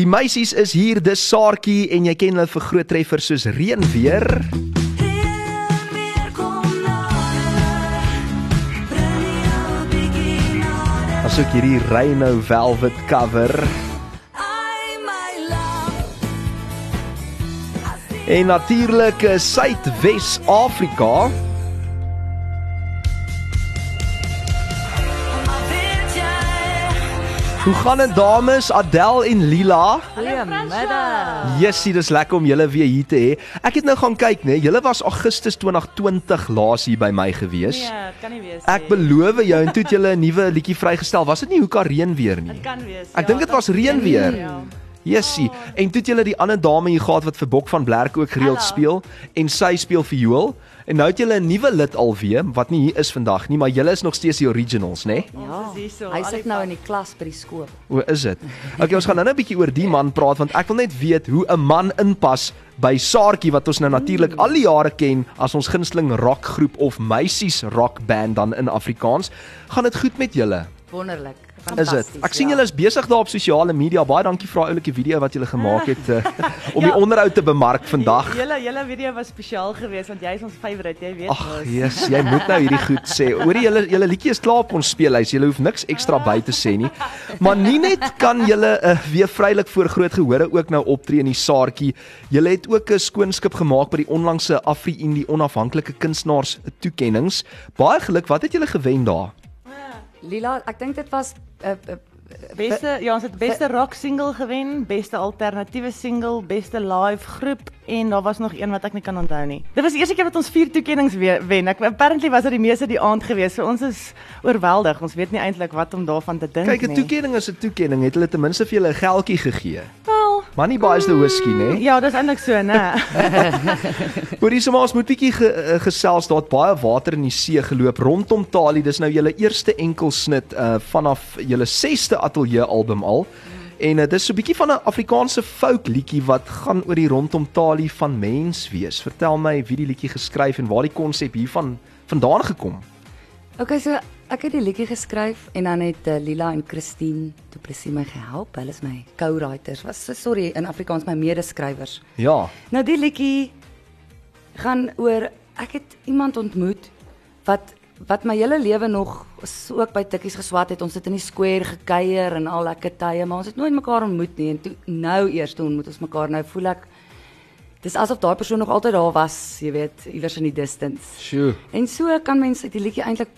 Die meisies is hier, dis Saartjie en jy ken hulle vir groot treffers soos Reënweer. Asook hierdie Rhino Velvet cover. En natuurlik Suidwes-Afrika. Hoe gaan dit dames Adel en Lila? Goeiemiddag. Jessie, dis lekker om julle weer hier te hê. Ek het nou gaan kyk, né? Julle was Augustus 2020 laas hier by my gewees. Nee, dit kan nie wees Ek beloof jou en toe het julle 'n nuwe liedjie vrygestel. Was dit nie Hoeka reën weer nie? Dit kan wees. Ek dink dit was reën weer. Ja. Jessie, en toe het julle die ander dame hier gehad wat vir Bok van Blerk ook gereeld Hallo. speel en sy speel viool. En nou het julle 'n nuwe lid alweer wat nie hier is vandag nie, maar julle is nog steeds die originals, né? Ons is hierso. Hy sit nou in die klas by die skool. O, is dit? Okay, ons gaan nou net 'n bietjie oor die man praat want ek wil net weet hoe 'n man inpas by Saartjie wat ons nou natuurlik al die jare ken as ons gunsteling rockgroep of meisies rockband dan in Afrikaans. Gaan dit goed met julle? Wonderlik. Is dit? Ek sien ja. julle is besig daar op sosiale media. Baie dankie vir daai oulike video wat julle gemaak het uh, om die Ja. onderhoud te bemark vandag. Julle julle video was spesiaal geweest want jy is ons favourite, jy weet Ag. Jesus, jy moet nou hierdie goed sê. Hoorie julle julle liedjie is klaar op ons speellys. Julle hoef niks ekstra by te sê nie. Maar nie net kan julle uh, weer vrylik voor groot gehore ook nou optree in die Saartjie. Julle het ook 'n skoonskip gemaak by die onlangse Afri-Indie onafhanklike kunstenaars toekennings. Baie geluk. Wat het julle gewen daar? Lila, ek dink dit was uh, uh, Beste ja, ons het beste rock single gewen, beste alternatiewe single, beste live groep en daar was nog een wat ek nie kan onthou nie. Dit was die eerste keer wat ons vier toekennings we- wen. Ek apparently was dit die meeste die aand geweest. So ons is oorweldig. Ons weet nie eintlik wat om daarvan te dink Kyk, 'n nie. toekenning is 'n toekenning. Het hulle ten minste vir julle 'n geldjie gegee? Money buys the whiskey, né? Ja, dis eintlik so, né? Hoorie, so maar ons moet bietjie ge, uh, gesels. Daar het baie water in die see geloop rondom Tali. Dis nou julle eerste enkelsnit uh vanaf julle 6ste ateljee album al. En uh, dis so 'n bietjie van 'n Afrikaanse folk liedjie wat gaan oor die rondom Tali van mens wees. Vertel my wie die liedjie geskryf en waar die konsep hiervan vandaan gekom. Okay, so ek het die liedjie geskryf en dan het uh, Lila en Christine Du Plessis my gehelp. Hulle is my co-writers. Was so sorry in Afrikaans my medeskrywers. Ja. Nou die liedjie gaan oor ek het iemand ontmoet wat wat my hele lewe nog s- ook by tikkies geswat het. Ons het in die square gekuier en al lekker tye, maar ons het nooit mekaar ontmoet nie. En toe nou eers toe ontmoet ons mekaar. Nou voel ek dis asof daai persoon nog altyd daar was, jy weet, iewers in die distance. Sjoe. En so kan mense die liedjie eintlik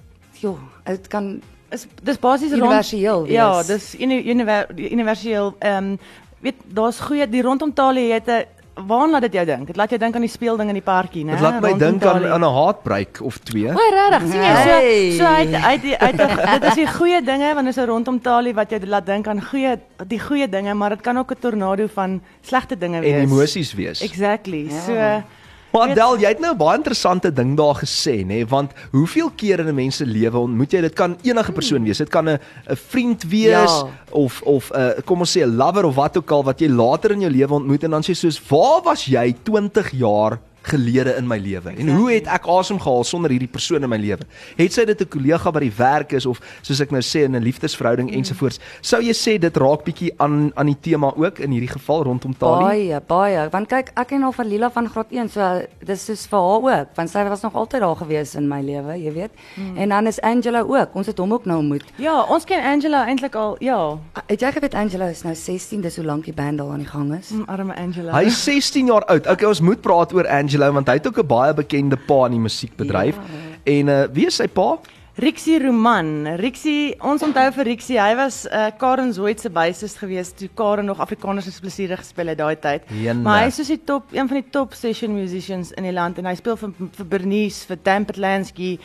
joh, dit kan is dis basies rond Universeel wees. Ja, dis uni, univer, universeel. Ehm um, weet daar's goeie die rondom Talie het 'n Waar laat dit jou dink? Dit laat jou dink aan die speelding in die parkie, né? Dit laat my dink aan aan 'n heartbreak of twee. O, regtig? Sien jy Hey. so so uit uit uit dit is die goeie dinge want is 'n rondom Talie wat jou laat dink aan goeie die goeie dinge, maar dit kan ook 'n tornado van slegte dinge wees. En emosies wees. Exactly. Ja. So Maar Del, jy het nou 'n baie interessante ding daar gesê, nê, want hoeveel keer in 'n mens se lewe ontmoet jy dit kan enige persoon wees. Dit kan 'n 'n vriend wees Ja. of of 'n uh, kom ons sê 'n lover of wat ook al wat jy later in jou lewe ontmoet en dan sê soos, "Waar was jy 20 jaar gelede in my lewe. En hoe het ek asem gehaal sonder hierdie persoon in my lewe? Het sy dit 'n kollega by die werk is of soos ek nou sê in 'n liefdesverhouding mm. ensovoorts? Sou jy sê dit raak bietjie aan aan die tema ook in hierdie geval rondom Tali? Baie baie. Want kyk ek ken al van Lila van graad 1 so dis soos vir haar ook want sy was nog altyd daar gewees in my lewe jy weet. Hmm. en dan is Angela ook. Ons het hom ook nou ontmoet. Ja, ons ken Angela eintlik al, ja. het jy geweet Angela is nou 16 dis hoe lank die band al aan die gang is? Mm, Arme Angela. Hy is 16 jaar oud. Okay, ons moet praat oor Angelo want hy het ook 'n baie bekende pa in die musiekbedryf. Ja. En uh wie is sy pa? Rixie Roman. Rixie, ons onthou vir Rixie, hy was uh, Karen Zoid se bassist geweest toe Karen nog Afrikaners se plesiere gespeel het daai tyd. Jene. Maar hy is soos die top een van die top session musicians in die land en hy speel vir vir Bernice, vir Dampet Lansky,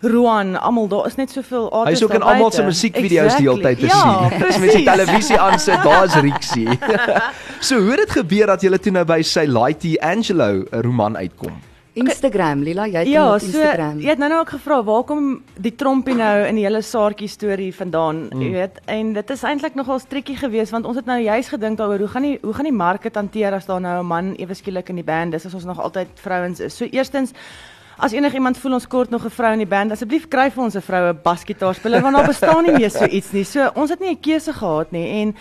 Ruan, almal daar is net soveel Hy artists is ook in almal se musiekvideo's die hele tyd te ja, sien. As jy met die televisie aansit, daar's Rixie. so hoe het dit gebeur dat jy toe nou by sy Lighty Angelo 'n roman uitkom? Instagram Lila jy het Ja, op so Instagram jy het nou nou ook gevra waar kom die trompie nou in die hele saartjie storie vandaan, mm. jy weet? En dit is eintlik nogal strikkie geweest want ons het nou juis gedink daaroor hoe gaan die hoe gaan die mark dit hanteer as daar nou 'n man ewe skielik in die band is as ons nog altyd vrouens is. So eerstens As enigiemand voel ons kort nog 'n vrou in die band, asseblief kry vir ons 'n vroue basgitaarspeler want daar bestaan nie meer so iets nie. So ons het nie 'n keuse gehad nie en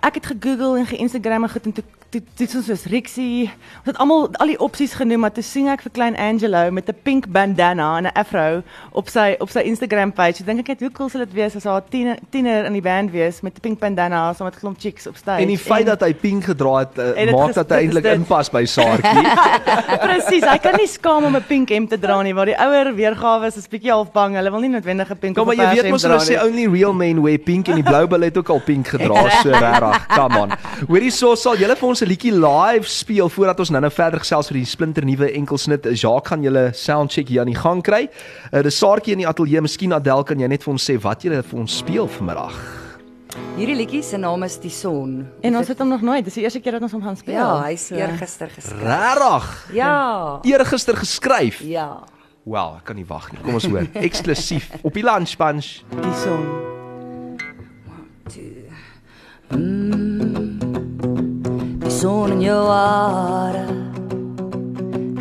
ek het gegoogel en ge-Instagram en goed en toe toe toe soos Rixie. Ons het almal al die opsies genoem, maar toe sien ek vir klein Angelo met 'n pink bandana en 'n afro op sy op sy Instagram page. Ek dink ek net hoe cool sal dit wees as haar tiener tiener in die band wees met 'n pink bandana saam met klomp chicks op stage. En die feit dat hy pink gedra het, uh, En dit maak dat hy dit is eintlik dit. inpas by Saartjie. Presies, hy kan nie skaam om 'n pink hemp te dra nie, maar die ouer weergawe is 'n bietjie half bang. Hulle wil nie noodwendig 'n pink Kom of maar 'n jy pers weet mos hemp hulle dra sê nie. only real men wear pink en die blou bil het ook al pink gedra, so regtig. Come on. Hoorie so sal julle vir ons 'n liedjie live speel voordat ons nou-nou verder gesels vir die splinter nuwe enkelsnit. Jacques gaan julle soundcheck hier aan die gang kry. Uh, dis Saartjie in die ateljee. Miskien Adel kan jy net vir ons sê wat julle vir ons speel vanmiddag. Hierdie liedjie se naam is Die Son. En ons het hom nog nooit. Dis die eerste keer dat ons hom gaan speel. Ja, hy's So- eergister geskryf. Regtig? Ja. Eergister geskryf. Ja. Wel, ek kan nie wag nie. Kom ons hoor. Eksklusief op die lunch bunch. die son. Die son in jou hare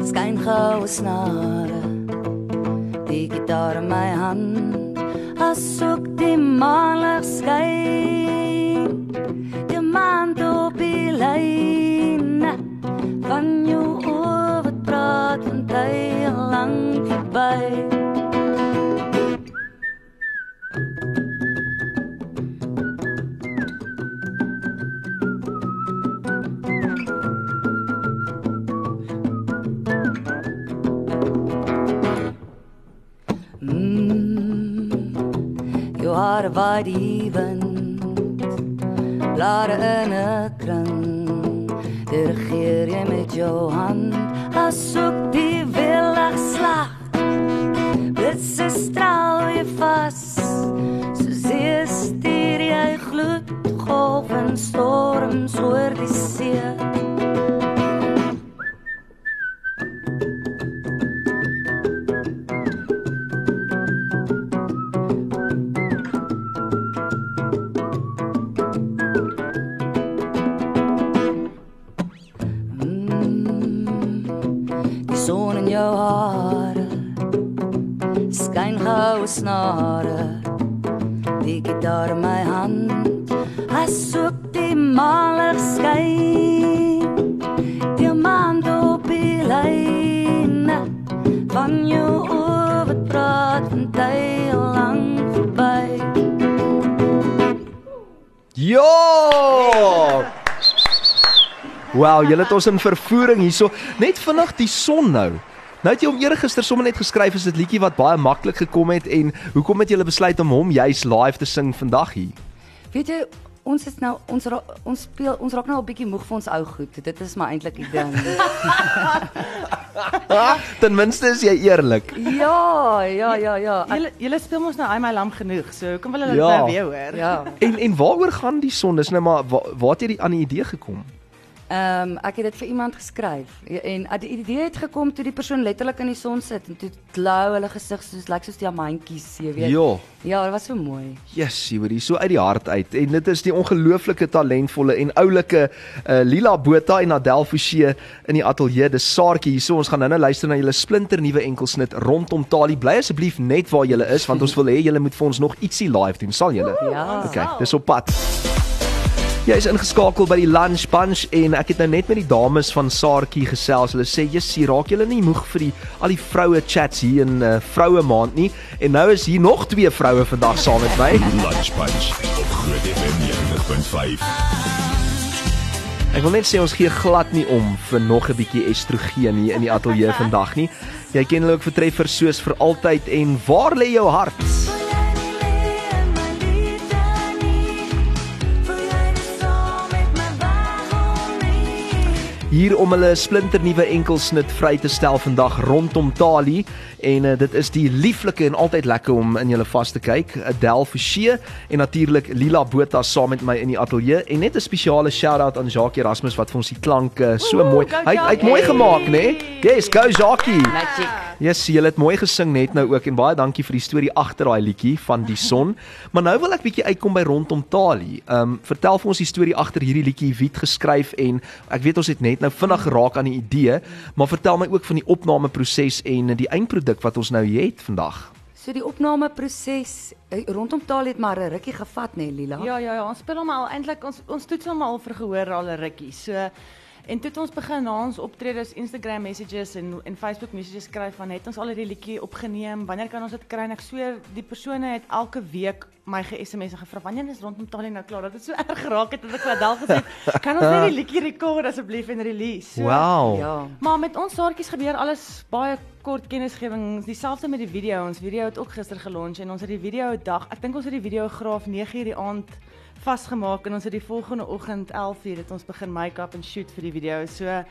skyn goue snare. Die gitaar in my hand asook die maanlig skyn. Die maan op die lyn van jou oor wat praat van tyd lank verby. Hare waai die wind Blare in 'n kring. Dirigeer jy met jou hand Asook die willig slag. Blitse straal jy vas Soos jy stuur jy gloed Golf en storms oor die see jou hare skyn goue snare. Die gitaar my hand asook die maalig skyn. Die maan op die lyn van jou oor praat van tyd lank verby. Ja! Wow, julle het ons in vervoering hierso. Net vinnig die son nou. Nou het jy hom eergister sommer net geskryf as dit liedjie wat baie maklik gekom het en hoekom het julle besluit om hom juis live te sing vandag hier? Weet jy, ons is nou ons ra, ons speel ons raak nou al bietjie moeg vir ons ou goed. Dit is maar eintlik die ding. Ten minste is jy eerlik. ja, ja, ja, ja. Julle julle speel mos nou I my lam genoeg. So kom wil hulle Ja. dit nou weer hoor. ja. En en waaroor gaan die son? Dis nou maar waar, waar het jy die aan die idee gekom? Ehm um, ek het dit vir iemand geskryf Ja, en uh, die idee het gekom toe die persoon letterlik in die son sit en toe glou hulle gesig soos lyk soos diamantjies, jy weet. Ja. Ja, dit was so mooi. Yes, jy hoor, hier so uit die hart uit. En dit is die ongelooflike talentvolle en oulike uh, Lila Botha en Adel Forsie in die ateljee. Dis Saartjie hierso. Ons gaan nou-nou luister na julle splinter nuwe enkelsnit rondom Tali. Bly asseblief net waar julle is want ons wil hê julle moet vir ons nog ietsie live doen. Sal julle? Ja. Okay, dis op pad. Jy is ingeskakel by die Lunch Bunch en ek het nou net met die dames van Saartjie gesels. Hulle sê, "Jessie, raak julle nie moeg vir die al die vroue chats hier in uh, vroue maand nie?" En nou is hier nog twee vroue vandag saam met my. Lunch Bunch op Groot FM 90.5. Ek wil net sê ons gee glad nie om vir nog 'n bietjie estrogen hier in die ateljee vandag nie. Jy ken hulle ook vir treffers soos vir altyd en waar lê jou hart? Hier om hulle splinternuwe enkelsnit vry te stel vandag rondom Tali en uh, dit is die lieflike en altyd lekker om in julle vas te kyk Adel Forsie en natuurlik Lila Botha saam met my in die ateljee en net 'n spesiale shout-out aan Jacques Erasmus wat vir ons die klanke so Oeh, mooi hy hy het mooi gemaak nê nee? yes go Jacques Magic. Yes, jy het mooi gesing net nou ook en baie dankie vir die storie agter daai liedjie van die son. Maar nou wil ek bietjie uitkom by rondom Tali. Ehm um, vertel vir ons die storie agter hierdie liedjie wie het geskryf en ek weet ons het net nou vinnig geraak aan die idee, maar vertel my ook van die opnameproses en die eindproduk wat ons nou het vandag. So die opnameproses eh, rondom taal het maar 'n rukkie gevat nê, nee, Lila. Ja, ja, ja, ons speel hom al eintlik ons ons toets hom al vir gehoor al 'n rukkie. So en toe het ons begin na ons optredes Instagram messages en en Facebook messages skryf van het ons al hierdie liedjie opgeneem. Wanneer kan ons dit kry? En ek sweer die persone het elke week my ge-SMS en gevra wanneer is rondom taal nou klaar. Dat het so erg geraak het dat ek vir Adel gesê het, kan ons net die liedjie rekord asseblief en release. So, Wow. Ja. Maar met ons saartjies gebeur alles baie kort kennisgewing. Dieselfde met die video. Ons video het ook gister gelunch en ons het die video dag. Ek dink ons het die videograaf 9:00 die aand vasgemaak en ons het die volgende oggend 11:00 het ons begin make-up en shoot vir die video. So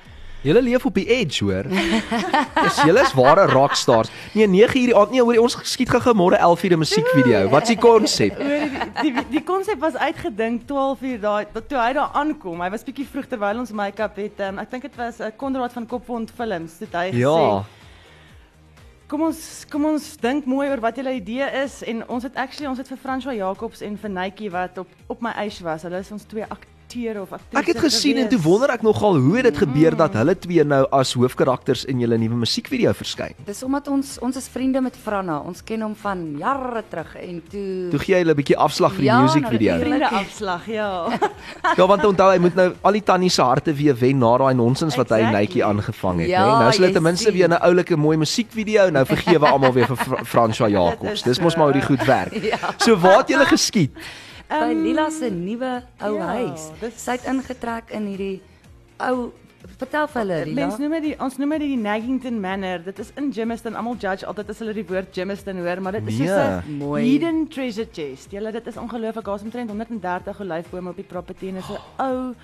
Julle leef op die edge, hoor. Dis julle is ware rockstars. Nee, 9 uur die aand. Nee, hoor, ons skiet gou môre 11 uur 'n musiekvideo. Wat's die konsep? Oor die die die konsep was uitgedink 12 uur daai toe hy daar aankom. Hy was bietjie vroeg terwyl ons make-up het. Um, ek dink dit was 'n uh, Konrad van Kopwond Films. Dit hy gesê. Ja. Kom ons kom ons dink mooi oor wat julle idee is en ons het actually ons het vir François Jacobs en vir Netjie wat op op my eis was. Hulle is ons twee akteure of aktrise. Ek het gesien en toe wonder ek nogal hoe het dit gebeur dat hulle twee nou as hoofkarakters in julle nuwe musiekvideo verskyn. Dis omdat ons ons is vriende met Franna. Ons ken hom van jare terug en toe Toe gee jy hulle 'n bietjie afslag vir die Ja, musiekvideo. nou, vriende afslag, ja. Ja, want onthou hy moet nou al die tannie se harte weer wen na daai nonsens wat hy Exactly. netjie aangevang het, Ja, né? Nou is hulle ten minste weer 'n oulike mooi musiekvideo. Nou vergewe almal weer vir Fra François Jacobs. is Dis mos maar hoe die goed werk. Ja. So waar het julle geskiet? By Ehm, Lila se nuwe ou ja, huis. dis- Sy het ingetrek in hierdie ou vertel vir hulle Lila. Mens noem dit die ons noem dit die Naggington Manor. Dit is in Germiston. Almal judge altyd as hulle die woord Germiston hoor, maar dit is soos Nee. 'n Mooi. hidden treasure chest. Julle dit is ongelooflik. Daar's omtrent 130 olyfbome op die property en dit is 'n ou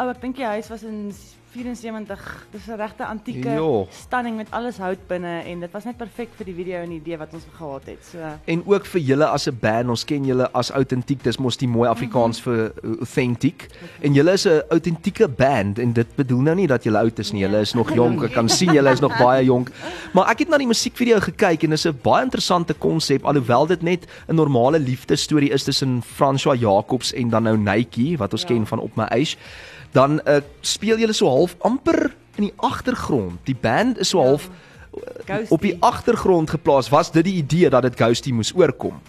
ou ek dink die huis was in 74. Dis 'n regte antieke Jo. stunning met alles hout binne en dit was net perfek vir die video en die idee wat ons gehad het. So En ook vir julle as 'n band, ons ken julle as autentiek. Dis mos die mooi Afrikaans vir uh, authentic. En julle is 'n autentieke band en dit bedoel nou nie dat julle oud is nie. Julle is nog jonk. Ek kan sien julle is nog baie jonk. Maar ek het na die musiekvideo gekyk en dit is 'n baie interessante konsep alhoewel dit net 'n normale liefdesstorie is tussen François Jacobs en dan nou Netjie wat ons Ja. ken van Op my ys. Dan uh, speel julle so half amper in die agtergrond. Die band is so Ja. half Ghosty. op die agtergrond geplaas. Was dit die idee dat dit Ghosty moes oorkom?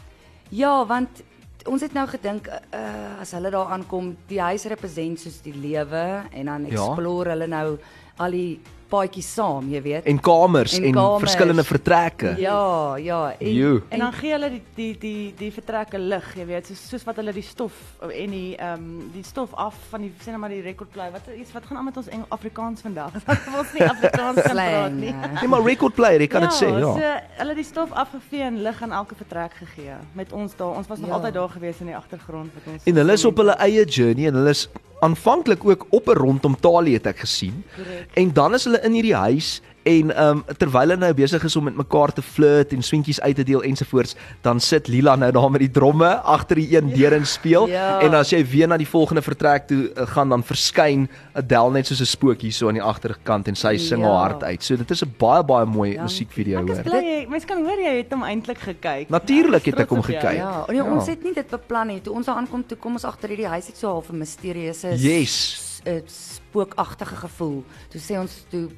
Ja, want ons het nou gedink uh, as hulle daar aankom, die huis represent soos die lewe en dan Ja. explore hulle nou al die paadjies saam, jy weet. en kamers en, En kamers. verskillende vertrekke. Ja, ja, Joe. En dan gee hulle die die die die vertrekke lig, jy weet, soos soos wat hulle die stof en die ehm um, die stof af van die sê nou maar die rekordplay. Wat iets wat gaan aan met ons Eng Afrikaans vandag? ons nie Afrikaans kan praat nie. eh. Nee, maar record player, ek kan dit sê, ja. So hulle die stof afgevee en lig aan elke vertrek gegee met ons daar. Ons was nog Ja. altyd daar gewees in die agtergrond met ons. En hulle is op hulle eie journey en hulle is aanvanklik ook op 'n rondom Talië het ek gesien. Korrek. En dan is hulle in hierdie huis en ehm um, terwyl hulle nou besig is om met mekaar te flirt en swentjies uit te deel ensovoorts, dan sit Lila nou daar met die dromme agter die een deur en speel. Ja. En as jy weer na die volgende vertrek toe uh, gaan, dan verskyn Adele net soos 'n spook hier so aan die agterkant en sy sing Ja. haar hart uit. So dit is 'n baie baie mooi Dankie. musiekvideo Ek is hoor. bly jy mense kan hoor jy het hom eintlik gekyk. Natuurlijk het ek hom gekyk. Ja, nee, Ja. ons het nie dit beplan nie. Toe ons daar aankom, toe kom ons agter hierdie huis het so half 'n misterieuse Yes. 'n spookagtige gevoel. Toe sê ons toe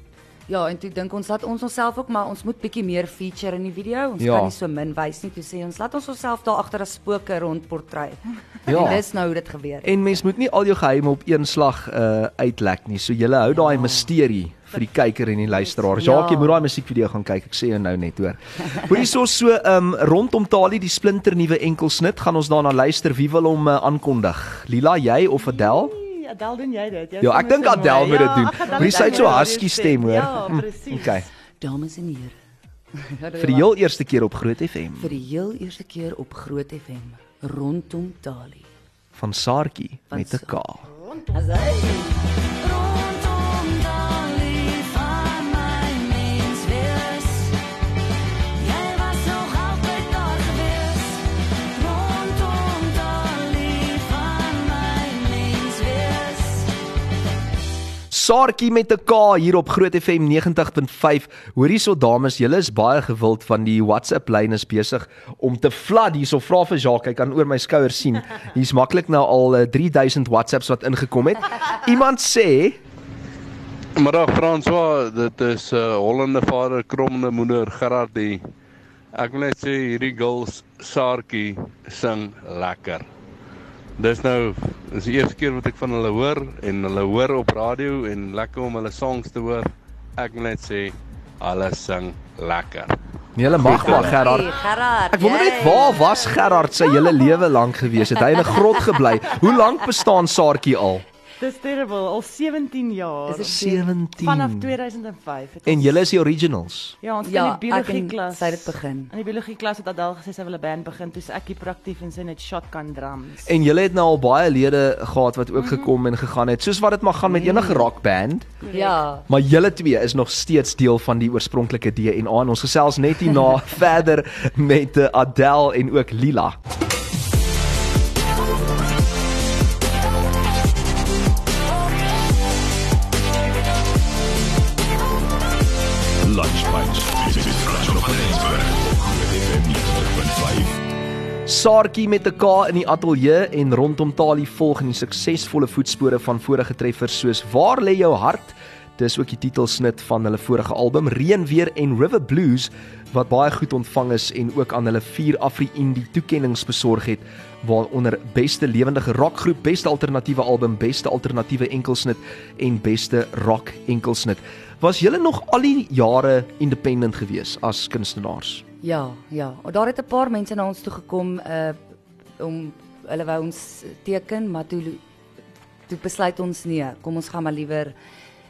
ja, en toe dink ons dat ons onsself ook maar ons moet bietjie meer feature in die video. Ons Ja. kan nie so min wys nie. Toe sê ons laat ons onsself daar agter as spooke rondportrei. Ja. En dis nou hoe dit gebeur het. En mens moet nie al jou geheime op een slag uh uitlek nie. So jy hou daai Ja. misterie vir die kyker en die luisteraar. Ja. Jacques, jy moet daai musiekvideo gaan kyk. Ek sê jou nou net hoor. Hoor hierso so um rondom Tali die splinter nuwe enkelsnit gaan ons daarna luister. Wie wil hom uh, aankondig? Lila, jy of Adele? Nee, Adele doen jy dit. Jou Ja, ek dink Adele mooi. moet dit Ja, doen. jy het sy so daai husky stem, hoor. Ja, presies. Okay. Dames en here. Vir die heel eerste keer op Groot FM vir die heel eerste keer op Groot FM rondom Tali. van Saartjie met 'n K. Rondom Saartjie met 'n K hier op Groot FM 90.5. Hoor hierso dames, julle is baie gewild van die WhatsApp lyn is besig om te flood hierso. Vra vir Jacques, hy kan oor my skouer sien. Hier's maklik nou al uh, 3000 WhatsApps wat ingekom het. Iemand sê, Middag François, dit is 'n uh, hollende vader, krommende moeder Gerard die. Ek wil net sê hierdie girls Saartjie sing lekker. Dis nou dis die eerste keer wat ek van hulle hoor en hulle hoor op radio en lekker om hulle songs te hoor. Ek wil net sê hulle sing lekker. Nee, hulle mag maar Gerard. Hey, Gerard. Ek wonder net waar was Gerard sy hele lewe lank gewees? Het hy in 'n grot gebly? Hoe lank bestaan Saartjie al? Dis terrible, al 17 jaar. Is dit 17. Vanaf 2005 het En julle is die originals. Ja, ons Ja, in die biologie en klas. sy het dit begin. In die biologie klas het Adel gesê sy wil 'n band begin, toe ek hiperaktief en sy net shotgun drums. En julle het nou al baie lede gehad wat ook gekom en gegaan het, soos wat dit mag gaan met enige rockband. Ja. Maar julle twee is nog steeds deel van die oorspronklike DNA en ons gesels net hierna verder met uh, Adele en ook Lila. Saartjie met 'n K in die ateljee en rondom Talie volg in die suksesvolle voetspore van vorige treffers soos Waar lê jou hart? Dis ook die titelsnit van hulle vorige album Reënweer en River Blues wat baie goed ontvang is en ook aan hulle 4 Afri Indie toekenninge besorg het waaronder beste lewendige rockgroep, beste alternatiewe album, beste alternatiewe enkelsnit en beste rock enkelsnit. Was julle nog al die jare independent gewees as kunstenaars? Ja, ja. Daar het 'n paar mense na ons toe gekom uh om hulle wou ons teken, maar toe toe besluit ons nee, kom ons gaan maar liewer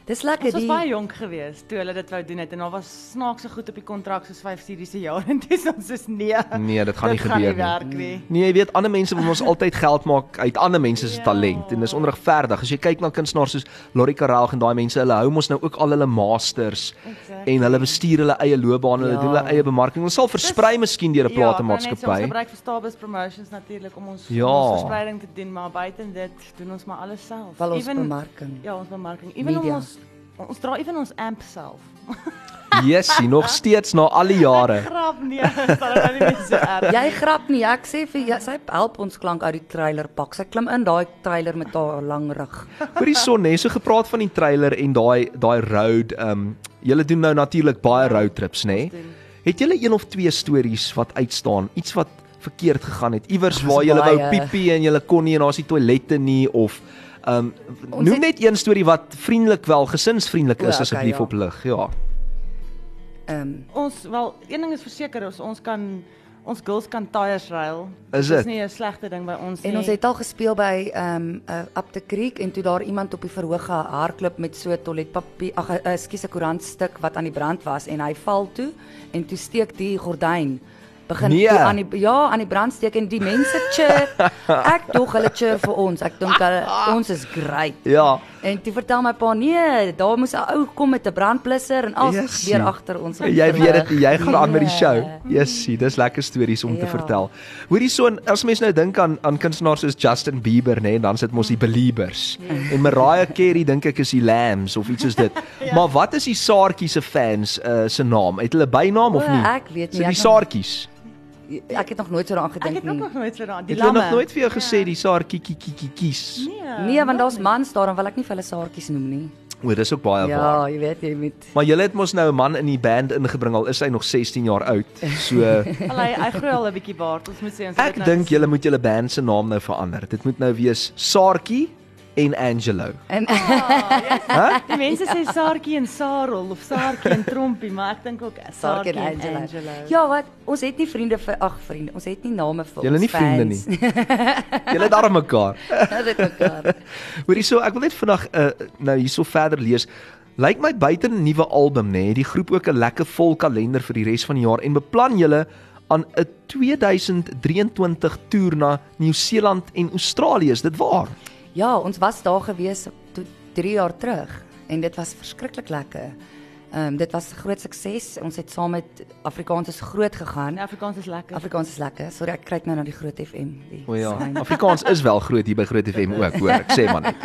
Dis lekker Ons was die baie jonk geweest toe hulle dit wou doen het en daar was snaakse goed op die kontrak soos 5 series se jaar en dis ons is nee. Nee, dit gaan nie gebeur gaan nie werk nie. Nee, jy weet ander mense wil ons altyd geld maak uit ander mense se Ja. talent en dis onregverdig. As jy kyk na kunstenaars soos Lori Karel en daai mense, hulle hou mos nou ook al hulle masters Exactly. en hulle bestuur hulle eie loopbaan, hulle Ja. doen hulle eie bemarking. Ons sal versprei miskien deur 'n Ja, net sê, Ons platemaatskappy. gebruik vir Starburst Promotions natuurlik om ons, Ja. ons verspreiding te doen, maar buite dit doen ons maar alles self. wel ons Even- bemarking. Ja, ons bemarking. Ewen ons ons dra ewen ons amp self. Jessie, nog steeds na al die jare. Grap nee, sal nou nie meer so erg. Jy grap nie, ek sê vir jou, sy help ons klank uit die trailer pak. Sy klim in daai trailer met haar lang rug. Hoorie son, hè, so gepraat van die trailer en daai daai road, ehm um, julle doen nou natuurlik baie road trips, nê? Het julle een of twee stories wat uitstaan, iets wat verkeerd gegaan het, iewers waar julle wou piepie en julle kon nie en daar's nie toilette nie of ehm um, Ons noem het- net een storie wat vriendelik wel gesinsvriendelik is okay, asseblief ja. op lig. Ja. Ehm um, Ons wel een ding is verseker ons ons kan ons girls kan tyres ruil. Is Dit dit? is nie 'n slegte ding by ons nie. En ons het al gespeel by ehm um, uh, Up the Creek en toe daar iemand op die verhoog gehardloop met so toiletpapier, ag ekskuus 'n koerantstuk wat aan die brand was en hy val toe en toe steek die gordyn begin Nee. aan die ja, aan die brand steek en die mense cheer. Ek dog hulle cheer vir ons. Ek dink hulle ons is great. Ja. En toe vertel my pa nee, daar moes 'n ou kom met 'n brandblusser en alles Jessie. gebeur agter ons. die Jy weet dit, jy gaan aan met die show. Nee. Jessie, dis lekker stories om te Ja. vertel. Hoorie son, as mens nou dink aan aan kunstenaars soos Justin Bieber, nê, nee, dan sit mos die Beliebers. En Mariah Carey dink ek is die Lambs of iets soos dit. Maar wat is die Saartjie se fans uh, se naam? Het hulle bynaam of O, nie? ek weet nie, So die Saartjies. Ek het nog nooit so daaraan Ek gedink het ook nie. nog nooit so daaraan. Die Het hulle nog lamme. nooit vir jou gesê die Saartjie kies? Nee. Nee, want daar's mans daar, dan wil ek nie vir hulle saartjies noem nie. O, dis ook baie Ja, waar. jy weet jy moet Maar julle het mos nou 'n man in die band ingebring al is hy nog 16 jaar oud. So Al hy hy groei al 'n bietjie baard. Ons moet sê ons het Ek dit nou dink julle moet julle band se naam nou verander. Dit moet nou wees Saartjie en Angelo. en Die mense sê Saartjie en Sarel of Saartjie en Trompie, maar ek dink ook Saartjie en Angelo. Angelo. Ja, wat ons het nie vriende vir ag vriende. Ons het nie name vir Julle ons nie vriende fans. Julle daar mekaar. Ons het mekaar. Hoorie so, ek wil net vandag uh, nou hierso verder lees. Lyk my buite 'n nuwe album nê, het die groep ook 'n lekker vol kalender vir die res van die jaar en beplan julle aan 'n 2023 toer na Nieu-Seeland en Australië. Is dit waar? Ja, ons was daar gewees toe 3 jaar terug en dit was verskriklik lekker. Ehm um, dit was 'n groot sukses. Ons het saam met Afrikaans is groot gegaan. En Afrikaans is lekker. Afrikaans is lekker. Sorry, ek kyk nou na die Groot FM. Die O ja, sign. Afrikaans is wel groot hier by Groot FM ook, hoor. Ek sê maar net.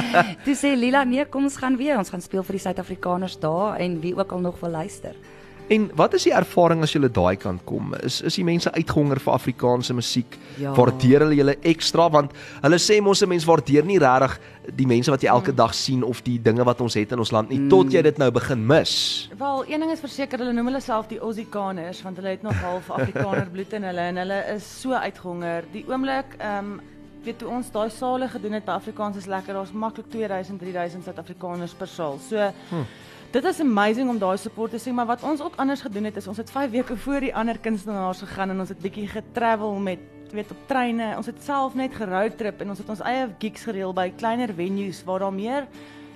Toe sê Lila, nee, kom ons gaan weer. Ons gaan speel vir die Suid-Afrikaners daar en wie ook al nog wil luister. En wat is die ervaring as jy daai kant kom? Is is die mense uitgehonger vir Afrikaanse musiek? Ja. Waardeer hulle julle ekstra want hulle sê mos 'n mens waardeer nie regtig die mense wat jy elke dag sien of die dinge wat ons het in ons land nie tot jy dit nou begin mis. Wel, een ding is verseker, hulle noem hulle self die Aussiekaners want hulle het nog half Afrikaner bloed in hulle en hulle is so uitgehonger. Die oomblik ehm um, weet toe ons daai sale gedoen het by Afrikaans is lekker, daar's maklik 2000, 3000 Suid-Afrikaners per saal. So hm. Dit is amazing om daai support te sien, maar wat ons ook anders gedoen het is ons het 5 weke voor die ander kunstenaars gegaan en ons het bietjie getravel met weet op treine. Ons het self net geroad trip en ons het ons eie gigs gereël by kleiner venues waar daar meer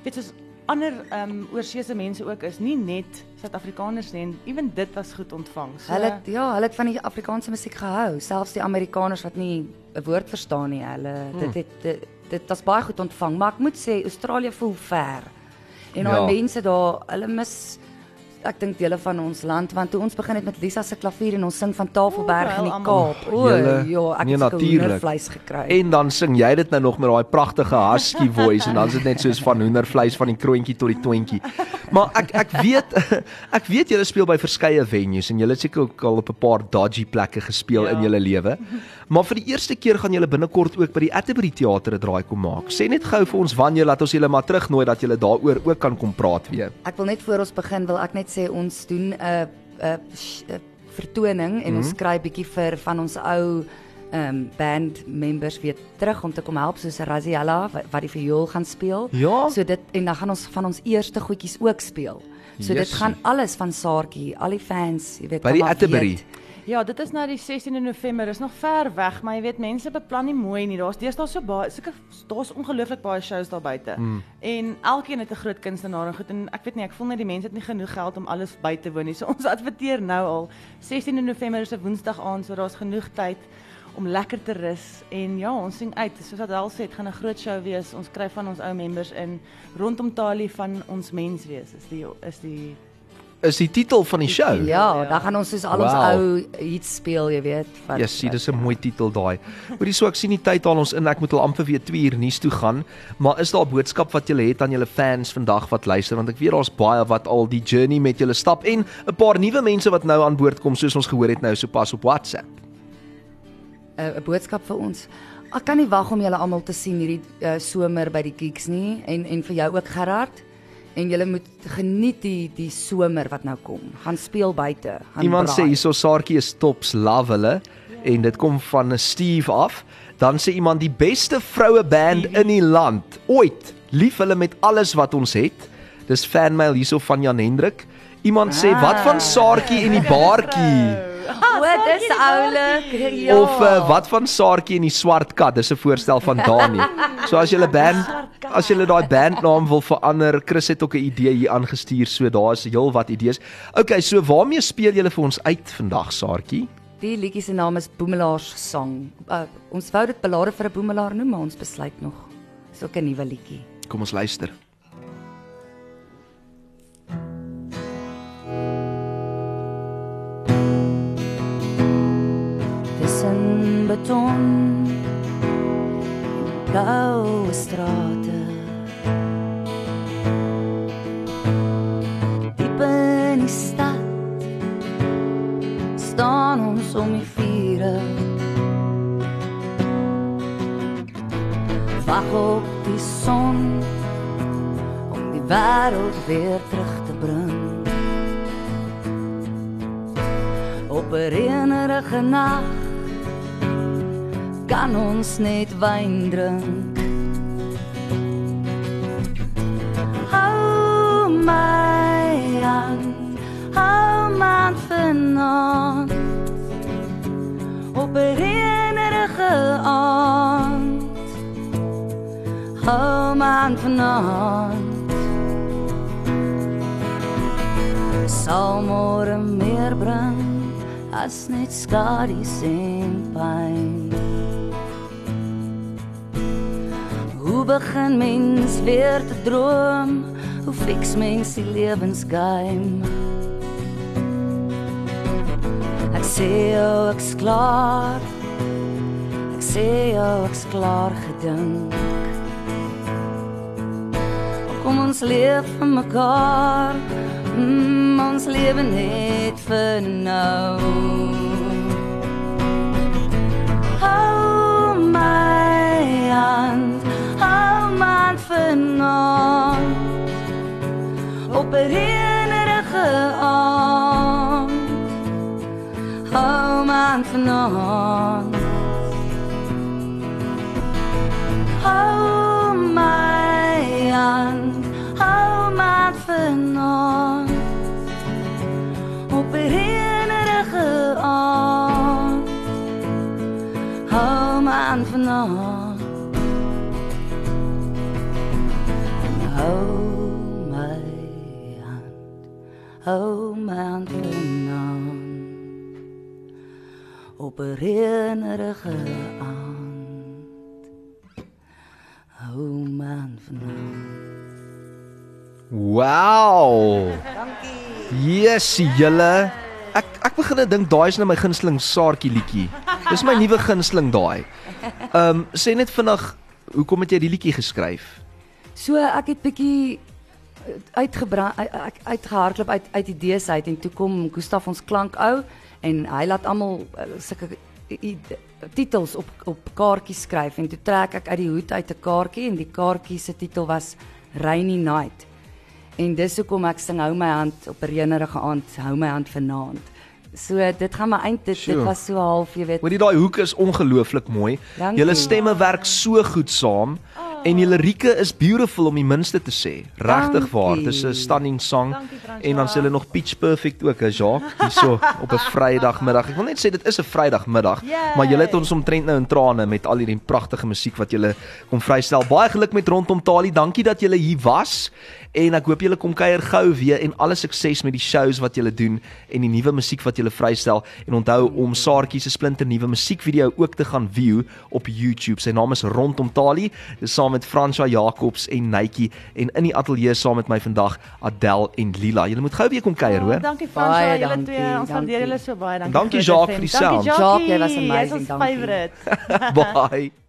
weet soos ander ehm um, oorseese mense ook is, nie net Suid-Afrikaners nie en ewen dit was goed ontvang. So Hulle het, ja, hulle het van die Afrikaanse musiek gehou, selfs die Amerikaners wat nie 'n woord verstaan nie. Hulle Hmm. dit dit dit, dit was baie goed ontvang, maar ek moet sê Australië voel ver. En daai Ja. mense daar, hulle mis ek dink dele van ons land want toe ons begin het met Lisa se klavier en ons sing van Tafelberg in die. Kaap. O, ja, ek nee, het natuurlijk. vleis gekry. En dan sing jy dit nou nog met daai pragtige husky voice en dan is dit net soos van hoendervleis van die kroontjie tot die twintjie. Maar ek ek weet ek weet julle speel by verskeie venues en julle het seker ook al op 'n paar dodgy plekke gespeel Ja. in julle lewe. Maar vir die eerste keer gaan julle binnekort ook by die Atterbury Theater 'n draai kom maak. Sê net gou vir ons wanneer laat ons julle maar terugnooi dat julle daaroor ook kan kom praat weer. Ek wil net voor ons begin wil ek net sê ons doen 'n 'n 'n vertoning en ons kry bietjie vir van ons ou ehm um, band members weer terug om te kom help soos Raziella wat, wat die viool gaan speel. Ja? So dit en dan gaan ons van ons eerste goedjies ook speel. So dit Jessie. gaan alles van Saartjie, al die fans, jy weet, By die Atterbury. Ja, dit is nou die 16de November. Dis nog ver weg, maar jy weet mense beplan nie mooi nie. Daar's deesdae so baie, sulke daar's ongelooflik baie shows daar buite. Mm. En elkeen het 'n groot kunstenaar en goed en ek weet nie, ek voel net die mense het nie genoeg geld om alles by te woon nie. So ons adverteer nou al 16de November is 'n Woensdag aand, so daar's genoeg tyd om lekker te rus en ja, ons sien uit. Soos wat Hel sê, dit gaan 'n groot show wees. Ons kry van ons ou members in rondom Talie van ons mens wees. Is die is die Is die titel van die show? Ja, Ja. dan gaan ons soos al ons Wow. ou hits speel, jy weet. wat- Ja, sien, dis 'n mooi titel daai. Hoorie so ek sien die tyd haal ons in. Ek moet al amper weer 2 uur nuus toe gaan. Maar is daar 'n boodskap wat jy het aan julle fans vandag wat luister want ek weet daar's baie wat al die journey met julle stap en 'n paar nuwe mense wat nou aan boord kom soos ons gehoor het nou sopas op WhatsApp. 'n 'n boodskap vir ons. Ek kan nie wag om julle almal te sien hierdie uh, somer by die Geeks nie en en vir jou ook Gerard. En julle moet geniet die die somer wat nou kom. Gaan speel buite. Gaan Iemand sê braai. hierso Saartjie is tops, love hulle en dit kom van 'n Steve af. Dan sê iemand die beste vroue band in die land ooit. Lief hulle met alles wat ons het. Dis fanmail hierso van Jan Hendrik. Iemand sê wat van Saartjie en die baartjie? O, dis oulik. Ja. Of uh, wat van Saartjie en die swart kat? Dis 'n voorstel van Dani. So as jy 'n band as jy daai bandnaam wil verander, Chris het ook 'n idee hier aangestuur, so daar's heelwat idees. Okay, so waarmee speel julle vir ons uit vandag, Saartjie? Die liedjie se naam is Boemelaars Sang. Uh, ons wou dit belade vir 'n boemelaar noem, maar ons besluit nog. Dis ook 'n nuwe liedjie. Kom ons luister. Tussen beton blou strate Diep in die stad staan ons om die vure Wag op die son om die wêreld weer terug te bring Op 'n reënerige nag kan ons net wyn drink. Hou my aan, hou my aan. Op 'n reënerige aand. Hou my aan. Sal môre meer bring as net skadu's en pyn. Hoe begin mens weer te droom? Hoe fix mens die lewensgeheim? Ek sê jou ek's klaar. Ek sê jou ek's klaar gedink. Kom ons leef vir mekaar. Mm, ons lewe net vir nou. Hou my hand, hand vanaand. Op 'n reënerige aand. Hou my hand vanaand. Hou my hand, hou vanaand. Op 'n reënerige aand. Hou vanaand. Hou my hand vanaand. Op 'n reënerige aand. Hou my hand vanaand. Wow. Dankie. Yes, julle. Ek ek begin net dink daai is nou my gunsteling Saartjie liedjie. Dis my nuwe gunsteling daai. Ehm um, sê net vinnig hoekom het jy die liedjie geskryf? So ek het bietjie uitgebrand uit, uitgehardloop uit uit idees uit en toe kom Gustaf ons klankou en hy laat almal uh, sulke titels op op kaartjies skryf en toe trek ek uit die hoed uit 'n kaartjie en die kaartjie se titel was Rainy Night. En dis hoekom ek sing hou my hand op 'n reënerige aand, hou my hand vanaand. So dit gaan my eind dit, dit was so half, jy weet. Hoorie daai hoek is ongelooflik mooi. Dankie. Julle stemme werk so goed saam en julle lirieke is beautiful om die minste te sê. Regtig waar. Dis 'n stunning song. Dankie. En dan sê hulle nog pitch perfect ook, hè, Jacques, hierso op 'n Vrydagmiddag. Ek wil net sê dit is 'n Vrydagmiddag, maar julle het ons omtrent nou in trane met al hierdie pragtige musiek wat julle kom vrystel. Baie geluk met rondom Tali. Dankie dat julle hier was. En ek hoop julle kom kuier gou weer en alle sukses met die shows wat julle doen en die nuwe musiek wat julle vrystel. En onthou om Saartjie se splinter nuwe musiekvideo ook te gaan view op YouTube. Sy naam is Rondom Tali. Dis saam met Franswa Jacobs en Nytjie en in die ateljee saam met my vandag Adel en Lila. Julle moet gou weer kom kuier, Oh, hoor. dankie Baie Franswa, julle dankie, twee. Ons waardeer dankie. julle so baie. Dankie. Dankie, Jacques, vir die Dankie sound. Jacques, jy was amazing, dankie. favourite. Bye.